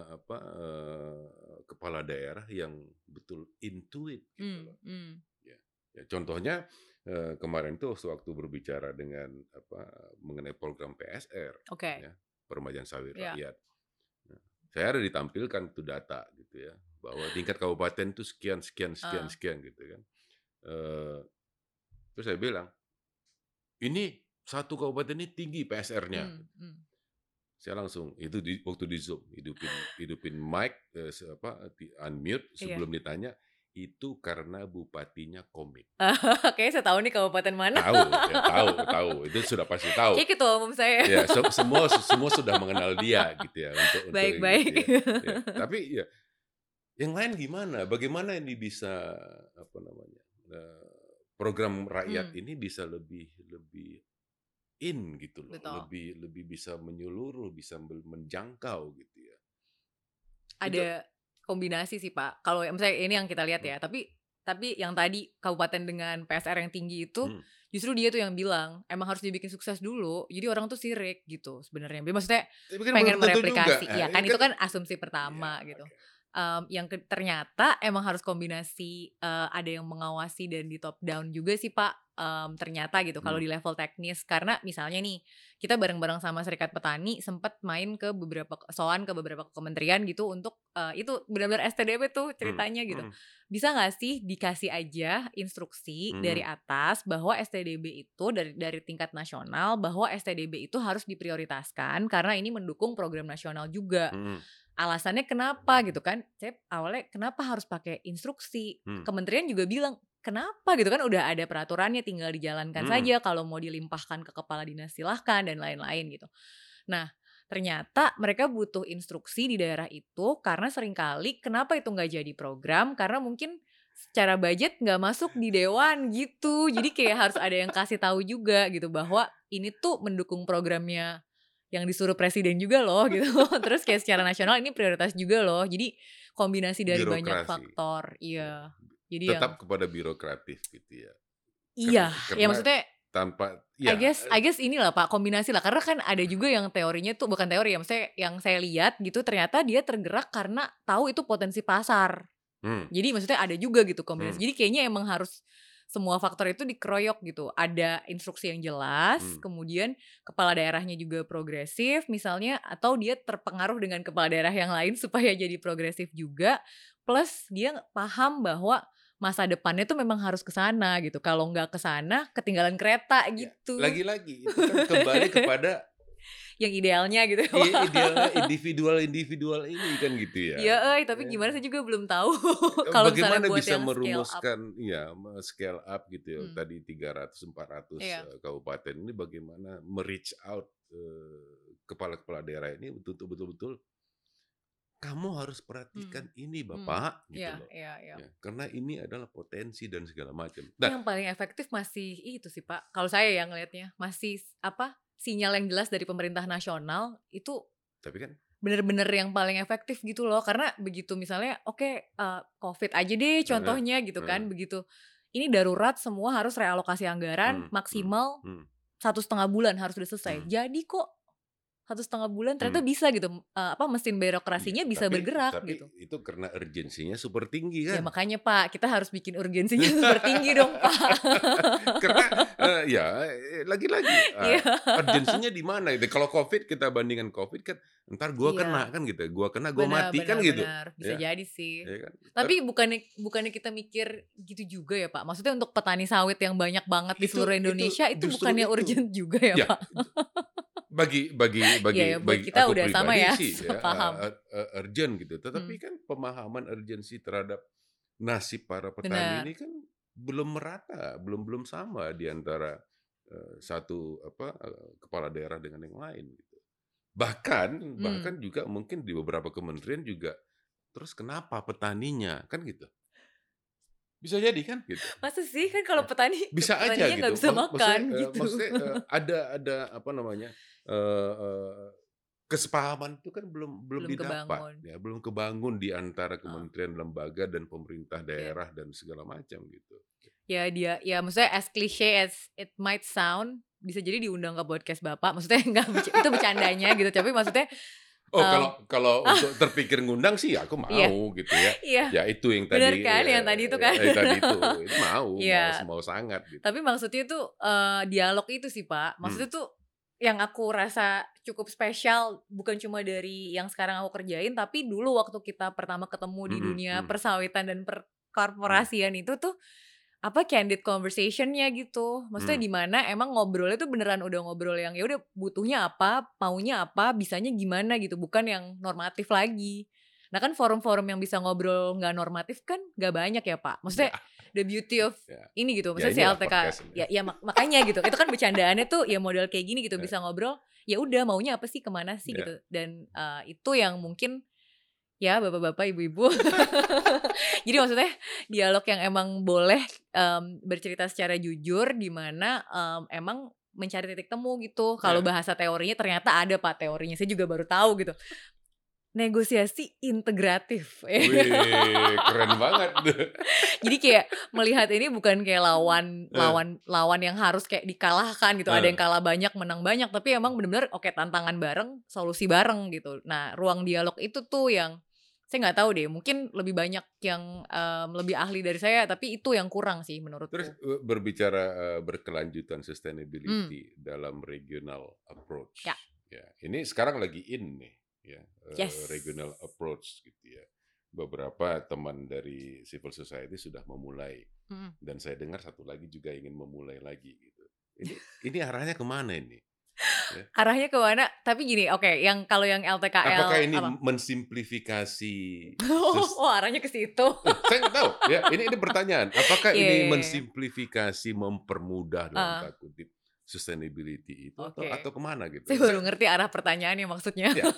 apa eh, kepala daerah yang betul intuit gitu Hmm, hmm. Ya, contohnya eh, kemarin tuh waktu berbicara dengan apa mengenai program PSR Oke. ya permajaan sawit Iya. rakyat. Nah, saya ada ditampilkan tuh data gitu ya bahwa tingkat kabupaten tuh sekian sekian sekian Ah. sekian gitu kan. Eh, terus saya bilang ini satu kabupaten ini tinggi PSR-nya. Hmm, hmm. Saya langsung itu di, waktu di zoom hidupin hidupin mic eh, apa di unmute Iya. sebelum ditanya itu karena bupatinya komit. <laughs> Kayaknya saya tahu nih kabupaten mana. Tahu, ya, tahu, <laughs> tahu. Itu sudah pasti tahu. Kayak ketua umum saya. Ya, se- <laughs> semua semua sudah mengenal dia gitu ya untuk untuk Baik, gitu baik. ya. Ya, Tapi ya yang lain gimana? Bagaimana ini bisa apa namanya? eh, program rakyat Hmm. ini bisa lebih lebih in gitu loh. Betul. Lebih lebih bisa menyeluruh, bisa men- menjangkau gitu ya. ada kombinasi sih Pak. Kalau misalnya ini yang kita lihat Hmm. ya, tapi tapi yang tadi kabupaten dengan PSR yang tinggi itu Hmm. justru dia tuh yang bilang emang harus dibikin sukses dulu. Jadi orang tuh sirik gitu sebenarnya. Maksudnya Tapi kan pengen juga. mereplikasi. Nah, Iya kan ini itu kan asumsi pertama Iya, gitu. oke. Em, yang ke- ternyata emang harus kombinasi eh, ada yang mengawasi dan di top down juga sih Pak. Em, ternyata gitu kalau Hmm. di level teknis karena misalnya nih kita bareng-bareng sama Serikat Petani sempat main ke beberapa soan ke beberapa kementerian gitu untuk eh, itu benar-benar STDP tuh Hmm, ceritanya gitu. hmm, Bisa nggak sih dikasih aja instruksi Hmm. dari atas bahwa STDB itu dari dari tingkat nasional bahwa STDB itu harus diprioritaskan karena ini mendukung program nasional juga hmm, alasannya kenapa gitu kan saya awalnya kenapa harus pakai instruksi? Hmm. kementerian juga bilang kenapa? gitu kan udah ada peraturannya tinggal dijalankan Hmm. saja kalau mau dilimpahkan ke kepala dinas silahkan dan lain-lain gitu. Nah ternyata mereka butuh instruksi di daerah itu karena sering kali kenapa itu nggak jadi program? Karena mungkin secara budget nggak masuk di dewan gitu. Jadi kayak harus ada yang kasih tahu juga gitu bahwa ini tuh mendukung programnya yang disuruh presiden juga loh <laughs> gitu. Terus kayak secara nasional ini prioritas juga loh. Jadi kombinasi dari banyak Birokrasi. faktor iya. Jadi Tetap yang kepada birokratif gitu ya. iya karena- ya maksudnya Tanpa I ya guess I guess inilah Pak kombinasi lah. Karena kan ada juga yang teorinya tuh bukan teori ya maksudnya yang saya lihat gitu ternyata dia tergerak karena tahu itu potensi pasar. Hmm, jadi maksudnya ada juga gitu kombinasi. Hmm. jadi kayaknya emang harus semua faktor itu dikeroyok gitu. Ada instruksi yang jelas Hmm. kemudian kepala daerahnya juga progresif misalnya atau dia terpengaruh dengan kepala daerah yang lain <laughs> supaya jadi progresif juga plus dia paham bahwa masa depannya tuh memang harus ke sana gitu. Kalau nggak ke sana ketinggalan kereta gitu. Ya, Lagi-lagi itu kan <laughs> kembali kepada yang idealnya gitu ya, <laughs> i- Pak. idealnya individual-individual ini kan gitu ya. Iya, eh, tapi Ya. gimana saya juga belum tahu <laughs> kalau misalnya Bagaimana buat bisa yang scale up. merumuskan ya scale up gitu ya. Hmm. Tadi 300 400 Iya. eh, kabupaten ini bagaimana me-reach out eh, kepala-kepala daerah ini untuk betul-betul kamu harus perhatikan ini Bapak gitu Iya, loh. iya, iya. Ya, karena ini adalah potensi dan segala macam. Nah, yang paling efektif masih itu sih Pak. Kalau saya yang ngelihatnya masih apa sinyal yang jelas dari pemerintah nasional itu tapi kan bener-bener yang paling efektif gitu loh. Karena begitu misalnya oke eh, COVID aja deh contohnya gitu kan. hmm. Begitu ini darurat semua harus realokasi anggaran Hmm, hmm, maksimal hmm. satu setengah bulan harus udah selesai. Hmm. Jadi kok satu setengah bulan ternyata Hmm. bisa gitu eh, apa mesin birokrasinya Iya, bisa tapi bergerak tapi gitu. itu karena urgensinya super tinggi Ya kan. makanya Pak, kita harus bikin urgensinya <laughs> super tinggi dong Pak. <laughs> Karena eh, ya lagi-lagi <laughs> Iya. urgensinya di mana gitu. Kalau Covid kita bandingkan Covid kan ntar gua Iya. kena kan gitu. Gua kena gua Benar, mati kan benar, gitu. benar. Bisa Ya. jadi sih. Ya kan? Tapi bukannya bukannya kita mikir gitu juga ya Pak? Maksudnya untuk petani sawit yang banyak banget di Itu- seluruh itu Indonesia itu, justru bukannya itu. urgent juga ya, Ya, Pak? Bagi bagi <laughs> bagi ya, buat bagi kita aku udah sama ya, sih ya, <laughs> paham. uh, uh, urgent gitu. Tetapi Hmm. kan pemahaman urgensi terhadap nasib para petani Benar. ini kan belum merata, belum belum sama di antara uh, satu apa uh, kepala daerah dengan yang lain gitu. Bahkan bahkan juga mungkin di beberapa kementerian juga terus kenapa petaninya kan gitu. Bisa jadi kan gitu. Masa sih kan kalau petani Bisa aja gitu. nggak bisa Mak- makan maksudnya, gitu. maksudnya <laughs> ada ada apa namanya eh, eh, kesepahaman itu kan belum belum, Belum didapat kebangun. ya belum kebangun di antara kementerian lembaga dan pemerintah Iya. daerah dan segala macam gitu. ya dia ya maksudnya as cliche as it might sound bisa jadi diundang ke podcast bapak maksudnya <laughs> enggak itu bercandanya gitu tapi maksudnya Oh Em, kalau kalau <laughs> untuk terpikir ngundang sih aku mau Iya. gitu ya. iya Ya itu yang tadi. Bener kan, eh, yang tadi itu kan? eh, tadi itu, itu mau, Iya. mau, mau sangat gitu. tapi maksudnya tuh eh, dialog itu sih pak maksudnya Hmm. tuh yang aku rasa cukup spesial bukan cuma dari yang sekarang aku kerjain tapi dulu waktu kita pertama ketemu di Mm-mm, dunia mm. persawitan dan perkorporasian itu tuh apa candid conversationnya gitu. Maksudnya Hmm. di mana emang ngobrolnya tuh beneran udah ngobrol yang ya udah butuhnya apa maunya apa bisanya gimana gitu. Bukan yang normatif lagi. Nah kan forum-forum yang bisa ngobrol nggak normatif kan nggak banyak ya pak. Maksudnya the beauty of Ya. ini gitu. Ya, maksudnya si inilah LTK ya ya mak- makanya gitu. Itu kan bercandaannya tuh ya model kayak gini gitu. Ya. bisa ngobrol ya udah maunya apa sih ke mana sih Ya. gitu. Dan eh, itu yang mungkin ya bapak-bapak ibu-ibu. <laughs> Jadi maksudnya dialog yang emang boleh em, bercerita secara jujur di mana em, emang mencari titik temu gitu. Kalau Ya. bahasa teorinya ternyata ada pak teorinya. Saya juga baru tahu gitu negosiasi integratif <laughs> Wih, keren banget. Jadi kayak melihat ini bukan kayak lawan Eh. lawan lawan yang harus kayak dikalahkan gitu. Ada Eh. yang kalah banyak, menang banyak, tapi emang bener-bener oke tantangan bareng, solusi bareng gitu. Nah, ruang dialog itu tuh yang saya nggak tahu deh, mungkin lebih banyak yang em, lebih ahli dari saya, tapi itu yang kurang sih menurutku. Terus eh, berbicara eh, berkelanjutan sustainability dalam regional approach. Ya. Ya, ini sekarang lagi in nih, ya, Yes. regional approach gitu ya. Beberapa teman dari civil society sudah memulai Mm. dan saya dengar satu lagi juga ingin memulai lagi gitu. Ini ini arahnya ke mana ini? Arahnya ke mana? Tapi gini, oke, yang kalau yang LTKL Apakah ini apa? mensimplifikasi? <laughs> oh, oh, arahnya ke situ. Eh, saya nggak tahu ya. Ini ini pertanyaan. Apakah Iya, ini iya, iya. memsimplifikasi, mempermudah dalam tanda kutip sustainability itu atau Oke. atau ke mana gitu? Saya baru ngerti arah pertanyaannya maksudnya. <laughs> Ya,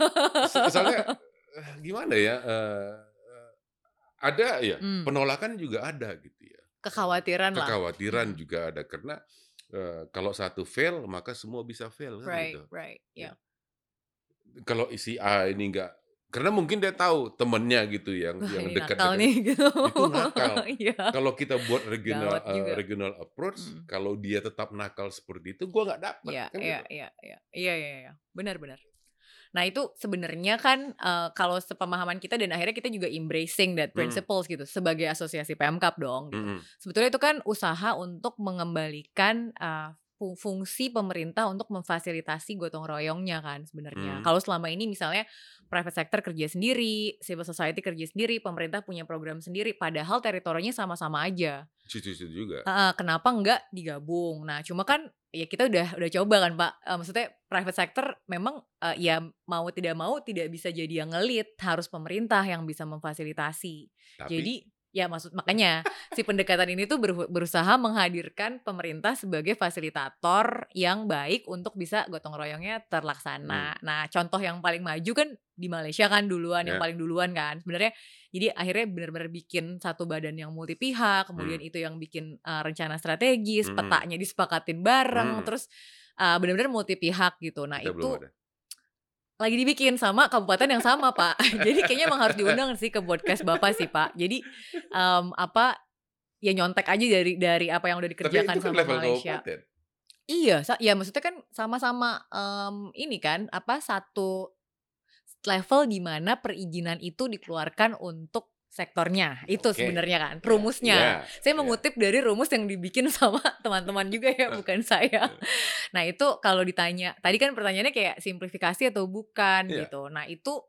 soalnya eh, gimana ya? eh, ada ya Hmm, penolakan juga ada gitu ya. kekhawatiran lah. Kekhawatiran Hmm. juga ada karena eh, kalau satu fail maka semua bisa fail kan Right, gitu. right. Ya. Kalau isi A ini enggak karena mungkin dia tahu temennya gitu yang Wah, yang ini dekat nakal nih gitu. Itu nakal. <laughs> Iya. kalau kita buat regional juga. regional approach Mm. kalau dia tetap nakal seperti itu gua nggak dapat Iya, kan iya, gitu. iya, iya, iya, iya, iya, benar, benar. Nah itu sebenarnya kan eh, kalau sepemahaman kita dan akhirnya kita juga embracing that Mm. principles gitu sebagai asosiasi PMKap dong. Gitu. Mm-mm. Sebetulnya itu kan usaha untuk mengembalikan fu- fungsi pemerintah untuk memfasilitasi gotong royongnya kan sebenarnya. Mm. Kalau selama ini misalnya private sector kerja sendiri, civil society kerja sendiri, pemerintah punya program sendiri, padahal teritorinya sama-sama aja. Situ-situ juga. Heeh, kenapa enggak digabung? Nah, cuma kan ya kita udah udah coba kan Pak. Eh, maksudnya private sector memang eh, ya mau tidak mau tidak bisa jadi yang ngelit, harus pemerintah yang bisa memfasilitasi. Tapi Jadi ya maksud makanya si pendekatan ini tuh beru- berusaha menghadirkan pemerintah sebagai fasilitator yang baik untuk bisa gotong royongnya terlaksana. Nah, contoh yang paling maju kan di Malaysia kan duluan, yang Ya. paling duluan kan. Sebenarnya jadi akhirnya benar-benar bikin satu badan yang multi pihak, kemudian itu yang bikin uh, rencana strategis, Hmm. petanya disepakatin bareng, Hmm. terus uh, benar-benar multi pihak gitu. Nah, kita itu. Lagi dibikin sama kabupaten yang sama pak. <laughs> Jadi kayaknya emang harus diundang sih ke podcast bapak sih pak. Jadi em, apa ya nyontek aja dari dari apa yang udah Tapi dikerjakan itu kan sama level Malaysia. kabupaten. Iya, ya maksudnya kan sama-sama, mmm, ini kan, apa, satu level di mana perizinan itu dikeluarkan untuk sektornya, itu Oke. sebenarnya kan Iya rumusnya. iya Saya iya. mengutip dari rumus yang dibikin <laughs> sama teman-teman juga ya, bukan saya. Nah itu kalau ditanya tadi kan pertanyaannya kayak simplifikasi atau bukan Iya. gitu. Nah itu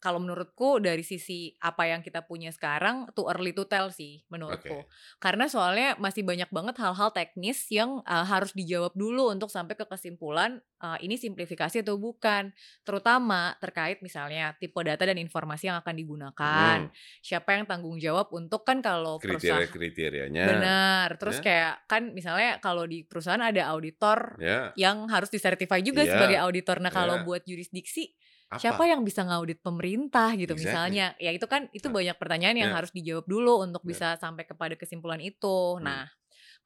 kalau menurutku dari sisi apa yang kita punya sekarang too early to tell sih menurutku. Oke. Karena soalnya masih banyak banget hal-hal teknis yang, eee, harus dijawab dulu untuk sampai ke kesimpulan, eee, ini simplifikasi atau bukan. Terutama terkait misalnya tipe data dan informasi yang akan digunakan, Mhm. siapa yang tanggung jawab untuk kan kalau Kriteria-kriterianya. benar, terus Ya. kayak kan misalnya kalau di perusahaan ada auditor Ya. yang harus disertify juga Iya. sebagai auditor. Nah kalau Iya. buat jurisdiksi, Apa? siapa yang bisa ngaudit pemerintah gitu Exactly. misalnya. Ya itu kan itu Nah, banyak pertanyaan yang ya. harus dijawab dulu untuk Ya. bisa sampai kepada kesimpulan itu. Hmm. Nah,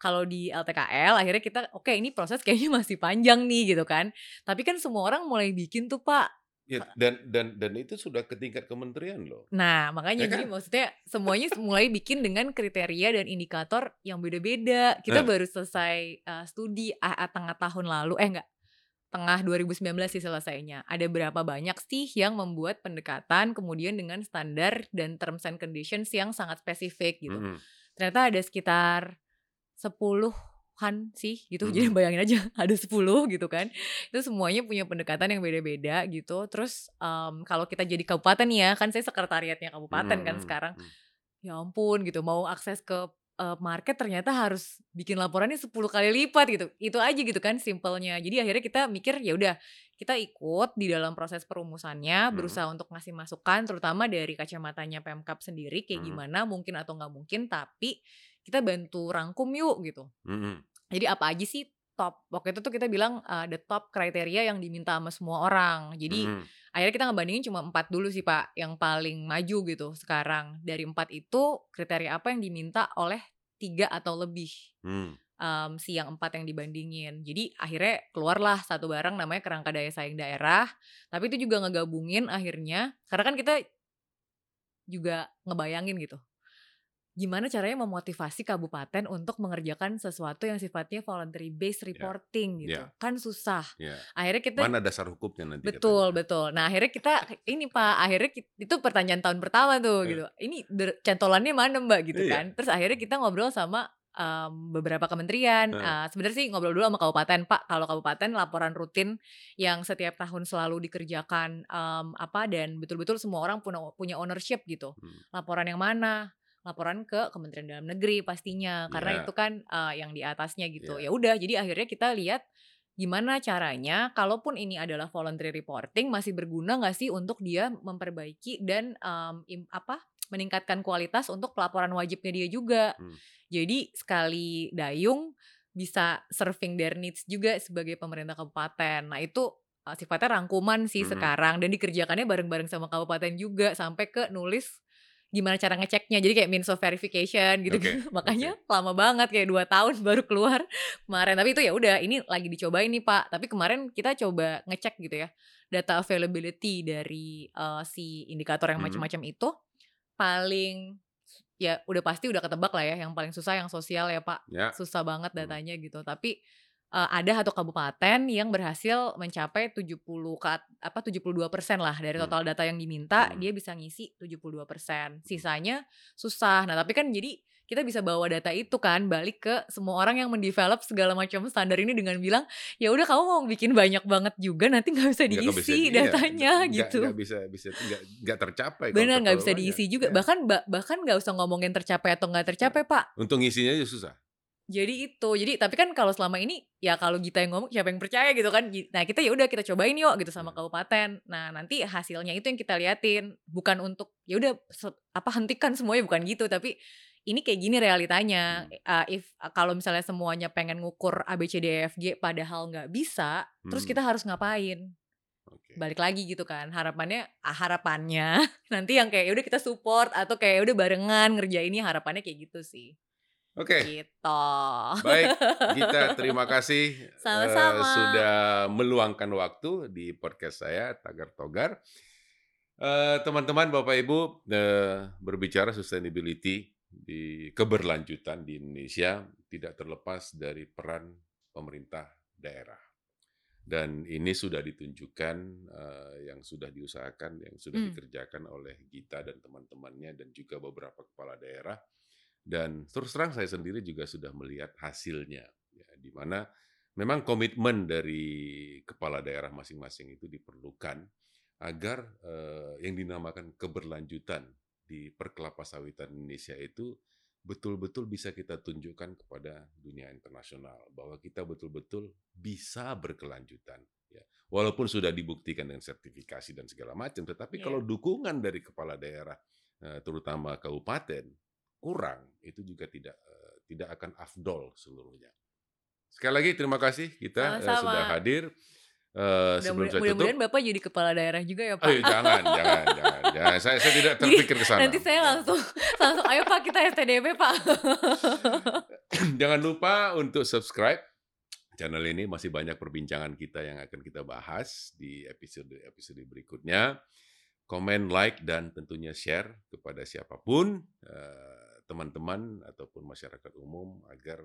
kalau di LTKL akhirnya kita oke ini proses kayaknya masih panjang nih gitu kan. Tapi kan semua orang mulai bikin tuh, Pak. Ya, dan dan dan itu sudah ke tingkat kementerian loh. Nah, makanya Ya jadi kan? maksudnya semuanya mulai bikin dengan kriteria dan indikator yang beda-beda. Kita Nah. baru selesai, eee, studi a tengah tahun lalu eh enggak, tengah 2019 sih selesainya. Ada berapa banyak sih yang membuat pendekatan kemudian dengan standar dan terms and conditions yang sangat spesifik gitu. Mhm. Ternyata ada sekitar 10-an sih gitu. <laughs> Jadi Mhm. bayangin aja <laughs> ada 10 gitu kan. Itu semuanya punya pendekatan yang beda-beda gitu. Terus, mmm, kalau kita jadi kabupaten ya, kan saya sekretariatnya kabupaten kan Mhm, sekarang. Ya ampun gitu, mau akses ke, eee, market ternyata harus bikin laporannya 10 kali lipat gitu. Itu aja gitu kan simpelnya. Jadi akhirnya kita mikir ya udah kita ikut di dalam proses perumusannya, Mhm. berusaha untuk ngasih masukan terutama dari kacamatanya Pemkab sendiri kayak Mhm. gimana, mungkin atau nggak mungkin, tapi kita bantu rangkum yuk gitu. Mhm. Jadi apa aja sih top waktu itu tuh kita bilang, eee, the top kriteria yang diminta sama semua orang. Jadi Mhm. akhirnya kita ngebandingin cuma 4 dulu sih, Pak, yang paling maju gitu sekarang. Dari 4 itu kriteria apa yang diminta oleh 3 atau lebih, Hmm. mmm, si yang 4 yang dibandingin. Jadi akhirnya keluarlah satu barang namanya kerangka daya saing daerah, tapi itu juga ngegabungin akhirnya karena kan kita juga ngebayangin gitu, gimana caranya memotivasi kabupaten untuk mengerjakan sesuatu yang sifatnya voluntary based Ya, reporting gitu. ya. Kan susah. Ya. Akhirnya kita Mana dasar hukumnya nanti Betul katanya. betul. Nah akhirnya kita <laughs> ini Pak, akhirnya kit itu pertanyaan tahun pertama tuh Eh. gitu. Ini der cantolannya mana Mbak gitu Iya. kan. Terus akhirnya kita ngobrol sama, mmm, beberapa kementerian, eee, sebenarnya sih ngobrol dulu sama kabupaten, "Pak, kalau kabupaten laporan rutin yang setiap tahun selalu dikerjakan, mmm, apa, dan betul-betul semua orang puna punya ownership gitu. Hmm. Laporan yang mana? Laporan ke Kementerian Dalam Negeri pastinya, karena Iya. itu kan, eee, yang di atasnya gitu." Ya Iya. udah, jadi akhirnya kita lihat gimana caranya kalaupun ini adalah voluntary reporting masih berguna nggak sih untuk dia memperbaiki dan, mmm, im apa, meningkatkan kualitas untuk pelaporan wajibnya dia juga. Hmm. Jadi sekali dayung bisa serving their needs juga sebagai pemerintah kabupaten. Nah itu, eee, sifatnya rangkuman sih Mhm. sekarang dan dikerjakannya bareng-bareng sama kabupaten juga sampai ke nulis gimana cara ngeceknya. Jadi kayak means of verification gitu-gitu. oke. <laughs> Makanya lama banget kayak 2 tahun baru keluar kemarin. Tapi itu ya udah ini lagi dicobain nih, Pak. Tapi kemarin kita coba ngecek gitu ya, data availability dari, eee, si indikator yang Mhm. macam-macam itu, paling ya udah pasti udah ketebak lah ya, yang paling susah yang sosial ya, Pak. Ya. Susah banget Hmm. datanya gitu. Tapi, eee, ada 1 kabupaten yang berhasil mencapai 70 kat apa, 72% lah dari Hmm. total data yang diminta, Mhm. dia bisa ngisi 72%. Sisanya susah. Nah tapi kan jadi kita bisa bawa data itu kan balik ke semua orang yang mendevelop segala macam standar ini dengan bilang, "Ya udah kamu mau bikin banyak banget juga nanti nggak bisa diisi iya, datanya," nggak gitu. nggak bisa bisa nggak tercapai Bener, nggak bisa diisi juga. Ya. Bahkan ba bahkan nggak usah ngomongin tercapai atau nggak tercapai, Pak. Untuk ngisinya aja susah. Jadi itu. Jadi tapi kan kalau selama ini ya kalau Gita yang ngomong siapa yang percaya gitu kan. Nah kita ya udah kita cobain yuk gitu sama Hmm. kabupaten. Nah nanti hasilnya itu yang kita liatin. Bukan untuk ya udah apa hentikan semuanya bukan gitu, tapi ini kayak gini realitanya. Hmm. Eee, if kalau misalnya semuanya pengen ngukur A, B, C, D, E, F, G padahal nggak bisa, terus Hmm. kita harus ngapain? Oke. Balik lagi gitu kan. Harapannya ah, harapannya <laughs> nanti yang kayak ya udah kita support atau kayak ya udah barengan ngerjainnya harapannya kayak gitu sih. Oke. Gitu. Baik, Gita <laughs> terima kasih, Sama-sama. sudah meluangkan waktu di podcast saya Tagar Togar. Eee, teman-teman, Bapak Ibu, eee, berbicara sustainability di keberlanjutan di Indonesia tidak terlepas dari peran pemerintah daerah. Dan ini sudah ditunjukkan uh, yang sudah diusahakan, yang sudah Hmm. dikerjakan oleh Gita dan teman-temannya dan juga beberapa kepala daerah. Dan terus terang saya sendiri juga sudah melihat hasilnya, ya, di mana memang komitmen dari kepala daerah masing-masing itu diperlukan agar uh, yang dinamakan keberlanjutan di perkelapa sawitan Indonesia itu betul-betul bisa kita tunjukkan kepada dunia internasional bahwa kita betul-betul bisa berkelanjutan ya walaupun sudah dibuktikan dengan sertifikasi dan segala macam tetapi Iya. kalau dukungan dari kepala daerah eh, terutama kabupaten kurang itu juga tidak eh, tidak akan afdol seluruhnya sekali lagi terima kasih kita Sama-sama. sudah hadir Eh, sebelum Mudah- saya tutup Mudah-mudahan Bapak jadi kepala daerah juga ya Pak. Ayo jangan, <laughs> jangan, jangan, jangan. Saya, saya tidak terpikir ke sana. Nanti saya langsung <laughs> langsung ayo Pak kita STDB Pak. <laughs> Jangan lupa untuk subscribe channel ini masih banyak perbincangan kita yang akan kita bahas di episode-episode berikutnya. Komen, like dan tentunya share kepada siapa pun teman-teman ataupun masyarakat umum agar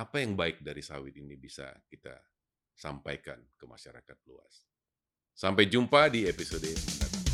apa yang baik dari sawit ini bisa kita sampaikan ke masyarakat luas. Sampai jumpa di episode mendatang.